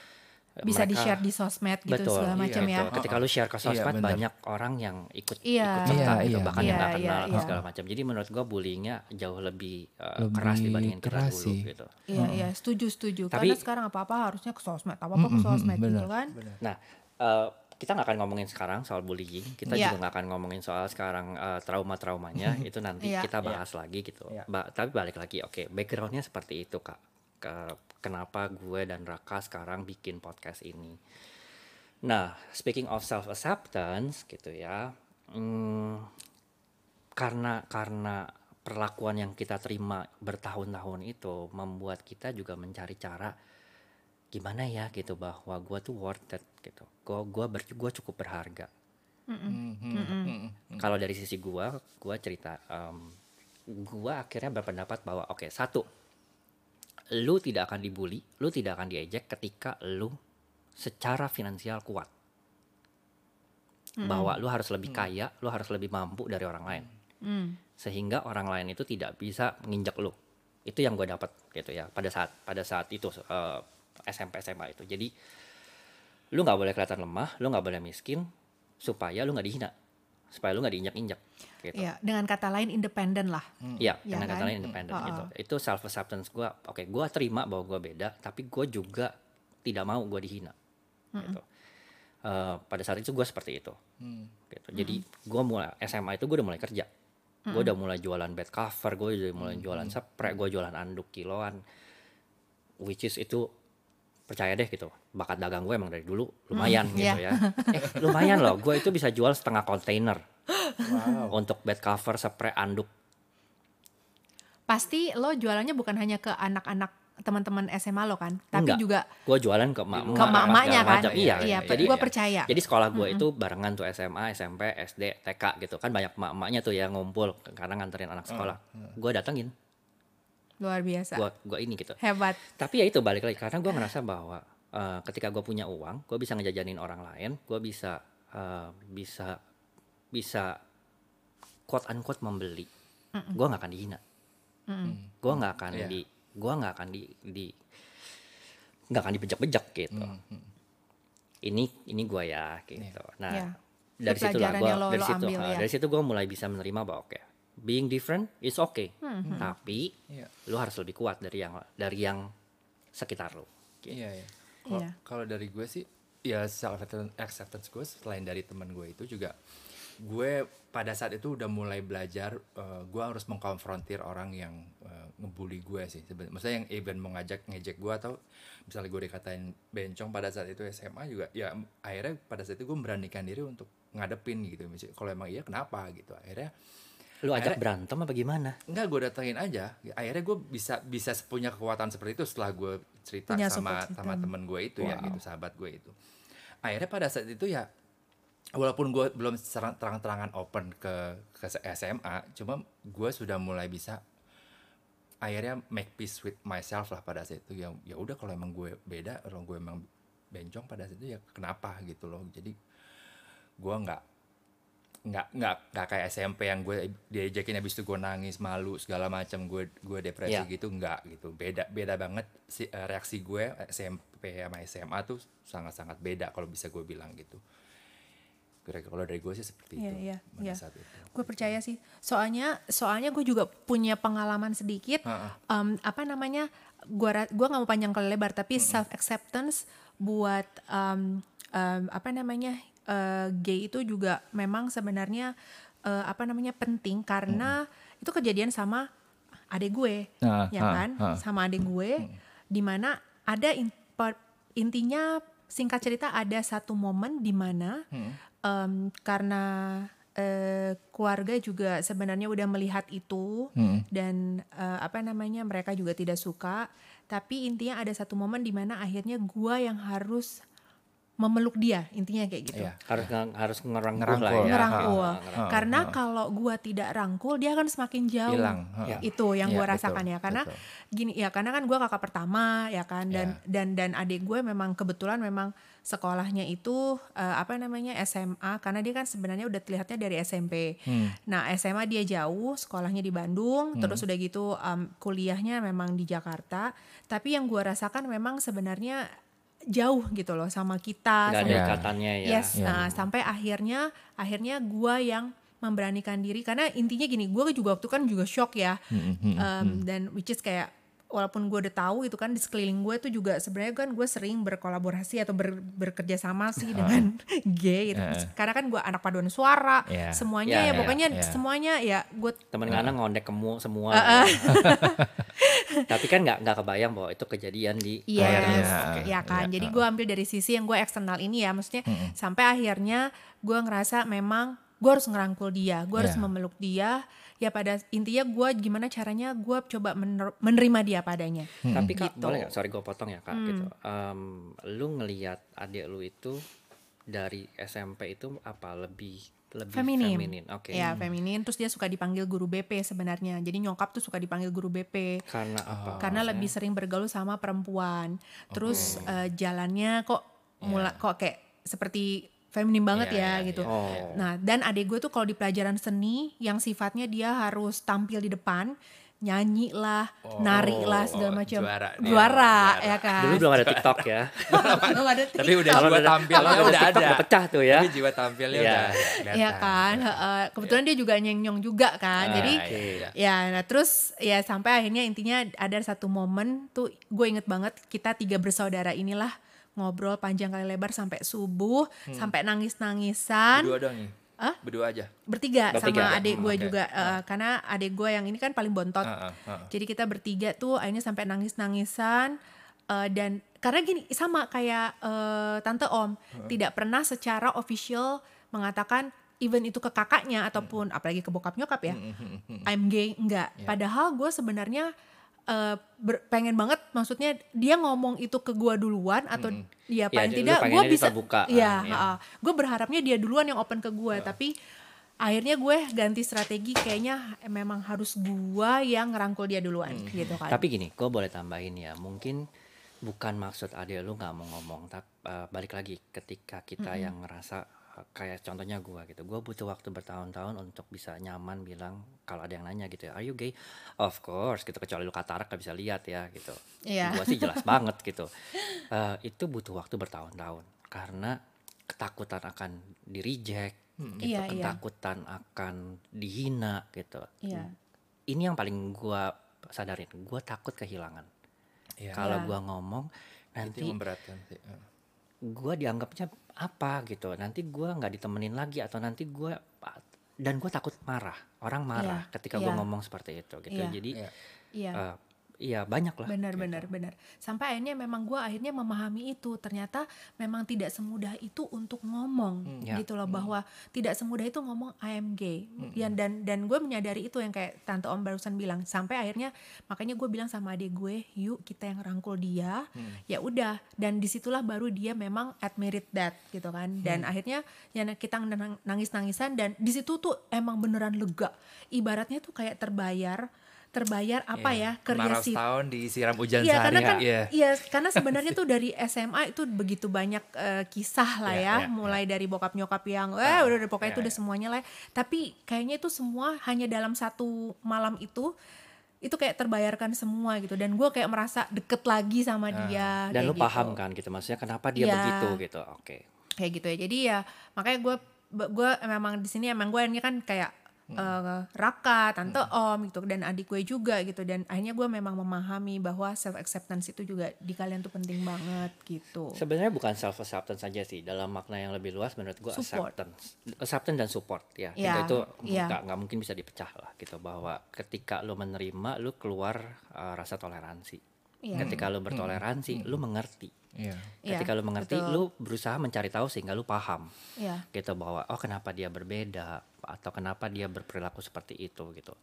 Bisa mereka- di share di sosmed gitu betul segala iya, macam ya. betul. ketika lu share ke Iya, sosmed bener. banyak orang yang ikut Iya. ikut serta Iya, gitu iya, bahkan iya. yang nggak Iya, kenal iya, segala macam jadi menurut gue bullyingnya jauh lebih uh, Lebih keras dibandingin kita keras dulu sih. gitu Iya, iya, setuju, setuju. Tapi- Karena sekarang apa-apa harusnya ke sosmed, apa-apa ke Mm-mm, sosmed gitu bener. kan. Nah, eh, kita nggak akan ngomongin sekarang soal bullying. Kita Iya. juga nggak akan ngomongin soal sekarang eh, trauma-traumanya. itu nanti Iya. kita bahas lagi gitu. Iya. Ba- tapi balik lagi, oke, backgroundnya seperti itu kak. Ke- kenapa gue dan Raka sekarang bikin podcast ini? Nah, speaking of self acceptance gitu ya, hmm, karena karena perlakuan yang kita terima bertahun-tahun itu membuat kita juga mencari cara gimana ya gitu bahwa gue tuh worth it gitu. Gue gua ber gua cukup berharga. Mhm, mhm. kalau dari sisi gue gue cerita gue akhirnya berpendapat bahwa oke satu lu tidak akan dibully lu tidak akan diejek ketika lu secara finansial kuat. Bahwa lu harus lebih kaya lu harus lebih mampu dari orang lain. Hmm. sehingga orang lain itu tidak bisa menginjak lu. Itu yang gue dapat gitu ya pada saat pada saat itu eh, SMP SMA itu. Jadi lu nggak boleh kelihatan lemah lu nggak boleh miskin supaya lu nggak dihina supaya lu nggak diinjak injak gitu Iya, dengan kata lain independen lah. Iya, Iya dengan kan? kata lain independen Mm. gitu. Itu self acceptance gue. Oke, gue terima bahwa gue beda, tapi gue juga tidak mau gue dihina. Gitu. Eh, pada saat itu gue seperti itu. Hmm. Gitu. Jadi gue mulai SMA itu gue udah mulai kerja. Gue udah mulai jualan bed cover, gue udah mulai jualan spray, gue jualan anduk kiloan. Which is itu percaya deh gitu. Bakat dagang gue emang dari dulu. Lumayan gitu iya. ya. Eh lumayan loh. Gue itu bisa jual setengah kontainer. Wow. untuk bed cover spray anduk. Pasti lo jualannya bukan hanya ke anak-anak teman-teman SMA lo kan, tapi Enggak. juga gue jualan ke emak ke emak-emaknya kan. iya, Iya, jadi gue percaya. jadi sekolah gue itu barengan tuh SMA SMP SD TK gitu. Kan banyak emak-emaknya tuh ya ngumpul karena nganterin anak sekolah. gue datengin Luar biasa. gue gue ini gitu Hebat. tapi ya itu balik lagi karena gue ngerasa bahwa eh, ketika gue punya uang gue bisa ngejajanin orang lain gue bisa eh, bisa bisa quote unquote membeli gue nggak akan dihina Mm-mm. gue nggak akan Iya. di gue nggak akan di di nggak akan dibejak-bejak gitu hmm. ini ini gue ya gitu nah Iya. dari Itu situ lah gue lo- dari lo situ ambil ya. dari situ gue mulai bisa menerima bahwa oke being different is okay Hmm, tapi Iya. lu harus lebih kuat dari yang dari yang sekitar lu gitu. Iya, iya. Kalau Iya. kalau dari gue sih ya self acceptance gue selain dari teman gue itu juga gue pada saat itu udah mulai belajar eh, gue harus mengkonfrontir orang yang eh, ngebully gue sih sebenarnya maksudnya yang even mau ngajak ngejek gue atau misalnya gue dikatain bencong pada saat itu SMA juga ya akhirnya pada saat itu gue beranikan diri untuk ngadepin gitu misalnya kalau emang iya kenapa gitu akhirnya lu ajak Akhirnya- berantem apa gimana Enggak, gue datengin aja. Akhirnya gue bisa bisa punya kekuatan seperti itu setelah gue cerita Punya sama sama temen gue itu ya Wow. gitu, sahabat gue itu. Akhirnya pada saat itu ya walaupun gue belum serang- terang-terangan open ke ke SMA, cuma gue sudah mulai bisa akhirnya make peace with myself lah pada saat itu. Ya ya udah kalau emang gue beda, kalau gue emang bencong pada saat itu ya kenapa gitu loh. Jadi gue nggak nggak nggak nggak kayak SMP yang gue diajakin habis itu gue nangis malu segala macam gue gue depresi Iya. gitu nggak gitu beda beda banget si eh, reaksi gue SMP sama SMA tuh sangat sangat beda kalau bisa gue bilang gitu kira-kira kalau dari gue sih seperti Iya, itu iya, pada iya. saat itu Gue percaya sih. Soalnya soalnya gue juga punya pengalaman sedikit. Heeh. em, apa namanya? Gua ra- gua nggak mau panjang kali lebar, tapi self acceptance buat em, em, apa namanya? Eh, gay itu juga memang sebenarnya eh, apa namanya penting karena itu kejadian sama adik gue Ah, ya ah, kan? ah. sama adik gue di mana ada in- per- intinya singkat cerita ada satu momen di mana em, karena eh, keluarga juga sebenarnya udah melihat itu Hmm. dan eh, apa namanya mereka juga tidak suka. Tapi intinya ada satu momen di mana akhirnya gua yang harus memeluk dia intinya kayak gitu Iya. harus nge- harus ngerangkul, Ngerangkul. lah ya. ngerangkul Ah, ngerangkul. karena kalau gua tidak rangkul dia akan semakin jauh Hilang. Ya. itu yang Iya, gua betul, rasakan ya karena betul. gini ya karena kan gua kakak pertama ya kan dan Iya. dan dan adik gue memang kebetulan memang sekolahnya itu eh, apa namanya SMA karena dia kan sebenarnya udah terlihatnya dari SMP Hmm. nah SMA dia jauh sekolahnya di Bandung terus udah gitu em, kuliahnya memang di Jakarta tapi yang gua rasakan memang sebenarnya jauh gitu loh sama kita Nggak ada sama ikatannya ya. Yes, Iya. nah, sampai akhirnya akhirnya gua yang memberanikan diri karena intinya gini, gua juga waktu kan juga shock ya, Hmm, hmm, hmm. Um, dan which is kayak walaupun gue udah tahu itu kan di sekeliling gue tuh juga sebenarnya kan gue sering berkolaborasi atau ber- bekerja sama sih dengan gay gitu. Heeh. Karena kan gue anak paduan suara, Iya. semuanya Iya, ya iya, pokoknya iya. semuanya ya gue Temen Ngana ngondek kemu semua. Uh-uh. ya. Tapi kan nggak nggak kebayang bahwa itu kejadian di Yes, Akhirnya, ya kan. iya, Jadi uh. gue ambil dari sisi yang gue eksternal ini ya, maksudnya sampai akhirnya gue ngerasa memang gue harus ngerangkul dia, gue harus Iya. memeluk dia. Ya pada intinya gue gimana caranya gue coba mener- menerima dia padanya. Tapi kak Gitu. boleh nggak? Sorry gue potong ya kak. Hmm. Gitu. Em, lu ngelihat adik lu itu dari SMP itu apa lebih lebih Feminim. Oke. Ya feminin, terus dia suka dipanggil guru BP sebenarnya. Jadi nyokap tuh suka dipanggil guru BP. Karena apa? karena maksudnya? lebih sering bergaul sama perempuan. Terus eh, jalannya kok mulai kok kayak seperti feminim banget Iya, ya iya, gitu. iya. Oh. Nah, dan adik gue tuh kalau di pelajaran seni yang sifatnya dia harus tampil di depan, nyanyi lah, nari lah segala oh, macam. juara Juara, juara. ya kan. Dulu belum ada TikTok ya. Belum ada Tapi udah TikTok. jiwa udah- tampilnya udah TikTok ada. udah pecah tuh ya. Tapi jiwa tampilnya Iya. udah Iya kan, heeh. kebetulan dia juga nyeng-nyong juga kan. Ah, Jadi iya, iya. ya, nah terus ya sampai akhirnya intinya ada satu momen tuh gue inget banget kita tiga bersaudara inilah ngobrol panjang kali lebar sampai subuh, sampai nangis-nangisan. Berdua dong nih. Hah? Berdua aja. bertiga, Bertiga. sama adik gue oke. juga eh, karena adik gue yang ini kan paling bontot Ah, ah, ah. jadi kita bertiga tuh akhirnya sampai nangis nangisan dan karena gini sama kayak eh, tante om tidak pernah secara official mengatakan even itu ke kakaknya ataupun apalagi ke bokap nyokap ya I'm gay enggak padahal gue sebenarnya eh, ber- pengen banget maksudnya dia ngomong itu ke gue duluan atau dia Ya, paling lu tidak pengennya bisa Iya, kan, ya. gue berharapnya dia duluan yang open ke gue tapi akhirnya gue ganti strategi kayaknya memang harus gue yang ngerangkul dia duluan gitu kan. Tapi gini, gue boleh tambahin ya. Mungkin bukan maksud adik lu nggak mau ngomong, tapi balik lagi ketika kita yang ngerasa eh, kayak contohnya gue gitu, gue butuh waktu bertahun-tahun untuk bisa nyaman bilang kalau ada yang nanya gitu, ya, are you gay? Of course, gitu kecuali lu katarak gak bisa lihat ya gitu. Iya. Gue sih jelas banget gitu. Eh, itu butuh waktu bertahun-tahun karena ketakutan akan di reject, gitu, Iya, iya. ketakutan akan dihina gitu Iya. ini yang paling gua sadarin gua takut kehilangan Iya. kalau Iya. gua ngomong Itu nanti yang memberatkan sih. Gua dianggapnya apa gitu nanti gua nggak ditemenin lagi atau nanti gua dan gua takut marah orang marah Iya, ketika gua iya. ngomong seperti itu gitu Iya. jadi Iya. iya eh, iya banyak lah benar gitu. benar sampai akhirnya memang gue akhirnya memahami itu. Ternyata memang tidak semudah itu untuk ngomong ya. gitu loh bahwa tidak semudah itu ngomong I am gay Ya, dan dan gue menyadari itu yang kayak tante om barusan bilang. Sampai akhirnya makanya gue bilang sama adik gue yuk kita yang rangkul dia. Ya udah dan di situlah baru dia memang admit that gitu kan. Dan akhirnya ya kita nangis nangisan dan di situ tuh emang beneran lega. Ibaratnya tuh kayak terbayar terbayar apa ya kerja Kemarau si setahun disiram hujan karena sehari. kan Iya. iya karena sebenarnya tuh dari SMA itu begitu banyak eh, kisah lah Iya, ya, iya, mulai dari bokap nyokap yang eh udah udah pokoknya iya, itu udah iya. semuanya lah. ya. Tapi kayaknya itu semua hanya dalam satu malam itu itu kayak terbayarkan semua gitu dan gue kayak merasa deket lagi sama dia dan lu gitu. paham kan gitu maksudnya kenapa dia Iya. begitu gitu oke kayak gitu ya jadi ya makanya gue gue memang di sini emang gue ini kan kayak eh, Raka, tante Om gitu dan adik gue juga gitu dan akhirnya gue memang memahami bahwa self acceptance itu juga di kalian tuh penting banget gitu. Sebenarnya bukan self acceptance saja sih, dalam makna yang lebih luas menurut Support. acceptance, acceptance dan support ya. Ya, Itu ya. nggak nggak mungkin bisa dipecah lah gitu bahwa ketika lu menerima, lu keluar uh, rasa toleransi. Iya. Ketika lu bertoleransi, lu mengerti. Iya. Iya, Ketika lu mengerti, betul. lu berusaha mencari tahu sehingga lu paham Ya. gitu bahwa oh kenapa dia berbeda atau kenapa dia berperilaku seperti itu gitu.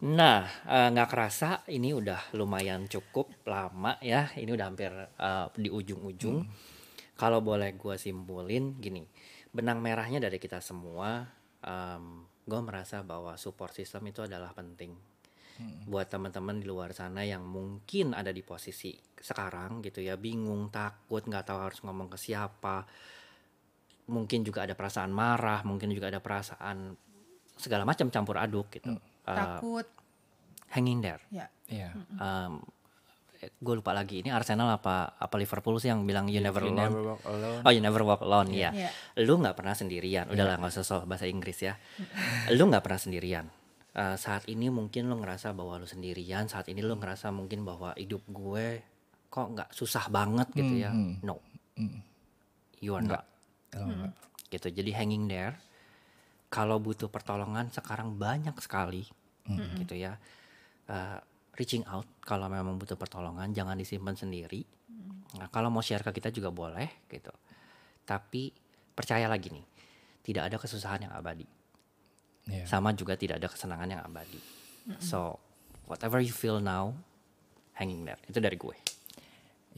Nah, eh, nggak kerasa ini udah lumayan cukup lama ya. Ini udah hampir eh, di ujung-ujung. Kalau boleh gue simpulin gini, benang merahnya dari kita semua, gue merasa bahwa support system itu adalah penting buat teman-teman di luar sana yang mungkin ada di posisi sekarang gitu ya, bingung, takut, nggak tahu harus ngomong ke siapa. Mungkin juga ada perasaan marah, mungkin juga ada perasaan segala macam campur aduk gitu. Eh, Takut. hanging there. Ya. Iya. gue lupa lagi ini Arsenal apa apa Liverpool sih yang bilang you never You alone. never walk alone. Oh you never walk alone ya. Iya. Lu nggak pernah sendirian. Udahlah nggak usah soal bahasa Inggris ya. lu nggak pernah sendirian. Eh, saat ini mungkin lu ngerasa bahwa lu sendirian. Saat ini lu ngerasa mungkin bahwa hidup gue kok nggak susah banget gitu ya. No, you are not. Oh, enggak. Gitu. Jadi hanging there. Kalau butuh pertolongan sekarang banyak sekali gitu ya. Eh, reaching out kalau memang butuh pertolongan jangan disimpan sendiri. Nah, kalau mau share ke kita juga boleh gitu. Tapi percaya lagi nih, tidak ada kesusahan yang abadi. Iya. Sama juga tidak ada kesenangan yang abadi. So, whatever you feel now, hanging there. Itu dari gue.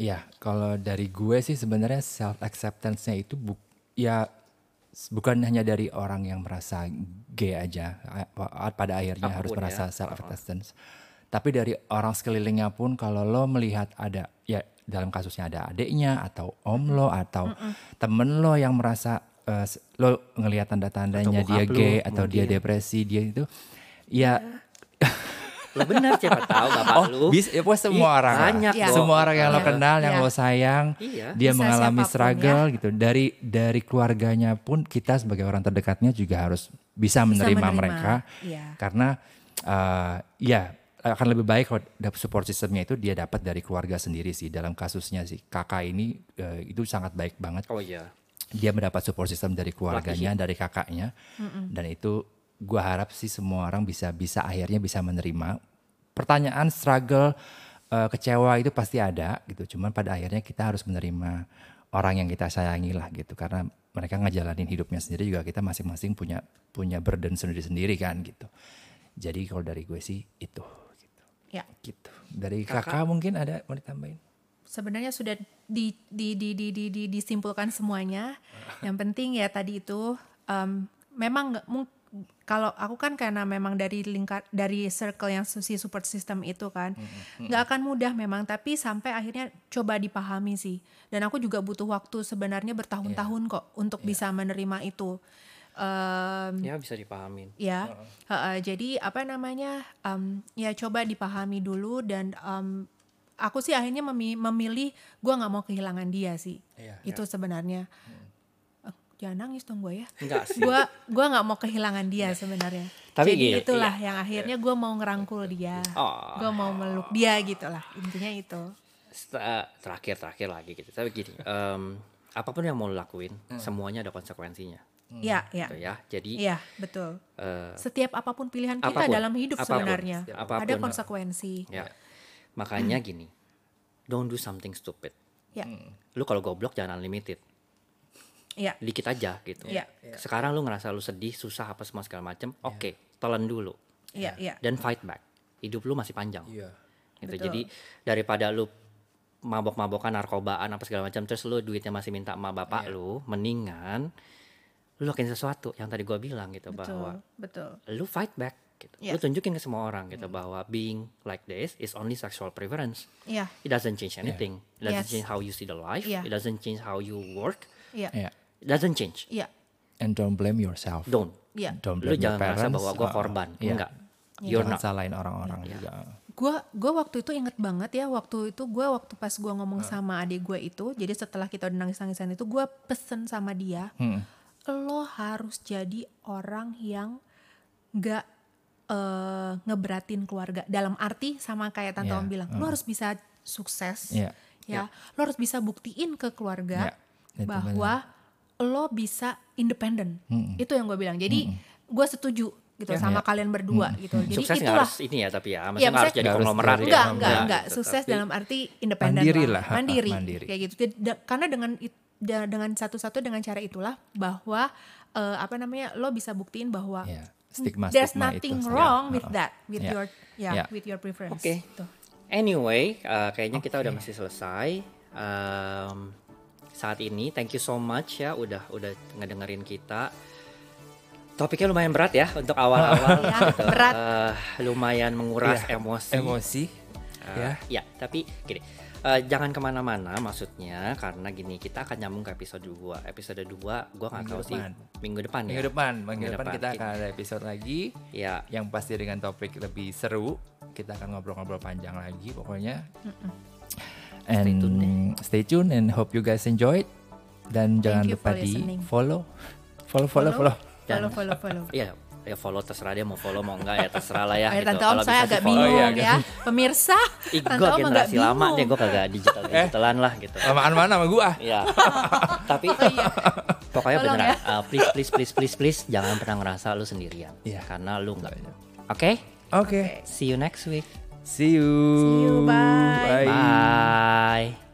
Iya, kalau dari gue sih sebenarnya self acceptance-nya itu bu ya bukan hanya dari orang yang merasa gay aja pada akhirnya harus Apa pun merasa ya. self acceptance. Tapi dari orang sekelilingnya pun kalau lo melihat ada ya dalam kasusnya ada adiknya atau om lo atau temen lo yang merasa s- lo ngelihat tanda-tandanya dia bokap lo gay atau dia depresi dia itu ya Lo benar siapa tahu bapak Oh, lu. bisa, ya, semua Ih, orang banyak kok. Semua orang yang lo Iya. kenal, yang Iya. lo sayang, Iya. dia Bisa mengalami struggle gitu. Dari dari keluarganya pun kita sebagai orang terdekatnya juga harus bisa menerima, menerima, mereka. iya. Karena eh, ya akan lebih baik kalau dap- support systemnya itu dia dapat dari keluarga sendiri sih. Dalam kasusnya sih kakak ini eh, itu sangat baik banget Oh iya. Dia mendapat support system dari keluarganya, dari kakaknya, dan itu gua harap sih semua orang bisa bisa akhirnya bisa menerima. Pertanyaan, struggle, eh, kecewa itu pasti ada gitu. Cuman pada akhirnya kita harus menerima orang yang kita sayangi lah gitu, karena mereka ngejalanin hidupnya sendiri juga kita masing-masing punya punya burden sendiri-sendiri kan gitu. Jadi kalau dari gue sih itu gitu. Ya. Gitu. Dari kakak, mungkin ada mau ditambahin? Sebenarnya sudah di, di, di, di, di, di- disimpulkan semuanya. Yang penting ya tadi itu em, memang kalau aku kan karena memang dari lingkar dari circle yang si support system itu kan nggak akan mudah memang. Tapi sampai akhirnya coba dipahami sih. Dan aku juga butuh waktu sebenarnya bertahun-tahun kok untuk bisa menerima itu. Em, Ya bisa dipahamin. ya. Heeh, jadi apa namanya em, ya coba dipahami dulu dan em, aku sih akhirnya memi- memilih gue nggak mau kehilangan dia sih Iya, itu sebenarnya Eh, jangan nangis dong gue ya Enggak sih. gue gua nggak mau kehilangan dia sebenarnya Tapi jadi gini, itulah yang akhirnya gue mau ngerangkul dia Oh. gue mau meluk dia gitulah intinya itu terakhir terakhir lagi gitu. Tapi gini, em, apa pun yang mau lo lakuin, semuanya ada konsekuensinya. ya ya Gitu ya. Jadi Iya betul. eh, Setiap apa pun pilihan kita Apa pun, dalam hidup apa pun, sebenarnya apa pun. ada konsekuensi. ya. Makanya gini, don't do something stupid. Ya, Lu kalau goblok jangan unlimited. ya, Dikit aja gitu. Iya. Sekarang lu ngerasa lu sedih, susah apa semua segala macem, oke, telan dulu ya, ya. dan fight back. Hidup lu masih panjang. Iya. gitu. Betul. Jadi daripada lu mabok-mabokan narkobaan apa segala macam terus lu duitnya masih minta emak bapak Iya. lu, mendingan lu lakuin sesuatu yang tadi gua bilang gitu Betul, bahwa betul. lu fight back gitu. Iya. Lu tunjukin ke semua orang gitu bahwa being like this is only sexual preference. Iya, It doesn't change anything. It doesn't Yes. change how you see the life. Iya. It doesn't change how you work. iya, Iya. It doesn't change. iya, And don't blame yourself. Don't. iya. Don't Lu blame your jangan merasa parents. bahwa gua Uh, korban. iya. Enggak. You're Jangan not. salahin orang-orang juga. Gua, gua waktu itu inget banget ya waktu itu gua waktu pas gua ngomong sama adik gue itu, jadi setelah kita udah nangis-nangisan itu, gua pesen sama dia, Hmm. lo harus jadi orang yang nggak eh, ngeberatin keluarga. Dalam arti sama kayak tante Iya, Om bilang lo harus bisa sukses Iya. ya. Lo harus bisa buktiin ke keluarga Iya, itu bahwa lo bisa independen itu yang gue bilang. Jadi gue setuju gitu sama kalian berdua gitu. Jadi Sukses itulah. harus ini ya tapi ya, Iya, maksudnya nggak harus jadi konglomerat. ya. enggak enggak Nggak enggak. Gitu. sukses Tapi- dalam arti independen Mandiri lah, lah, ha, ha, mandiri, mandiri. kayak gitu. Da- karena dengan dengan satu-satu dengan cara itulah bahwa eh, apa namanya lo bisa buktiin bahwa Ya, stigma there's stigma nothing itu. wrong Ya, with ha. that with Ya. your ya Ya. with your preference Oke. Gitu. Anyway, uh, kayaknya kita udah masih selesai. Um, saat ini, thank you so much ya udah udah ngedengerin kita. Topiknya lumayan berat ya untuk awal-awal. Ya, gitu. berat. Uh, lumayan menguras Iya, emosi. Emosi. Uh, ya. ya, tapi gini. Uh, jangan ke mana-mana maksudnya karena gini kita akan nyambung ke episode 2 episode 2 gua nggak tahu sih depan. minggu depan Minggu ya depan, minggu, Minggu depan depan. kita akan ada episode lagi ya yang pasti dengan topik lebih seru. Kita akan ngobrol-ngobrol panjang lagi pokoknya. And Stay tune stay tune and hope you guys enjoyed. Dan jangan you lupa di listening. follow, follow, follow, follow. follow follow follow ya ya follow terserah dia mau follow mau enggak ya terserah lah ya Oh, ya, gitu. tante om Kalau saya agak follow. bingung Oh, iya, ya pemirsa Ih, tante gue om agak generasi lama bingung deh, gue kagak digital digitalan lah gitu. Lamaan mana sama gua? Iya. Tapi iya. pokoknya Tolong beneran, ya. uh, please please please please please jangan pernah ngerasa lu sendirian. Iya. Karena lu enggak. Oke? Oke. See you next week. See you. See you, bye. Bye. Bye.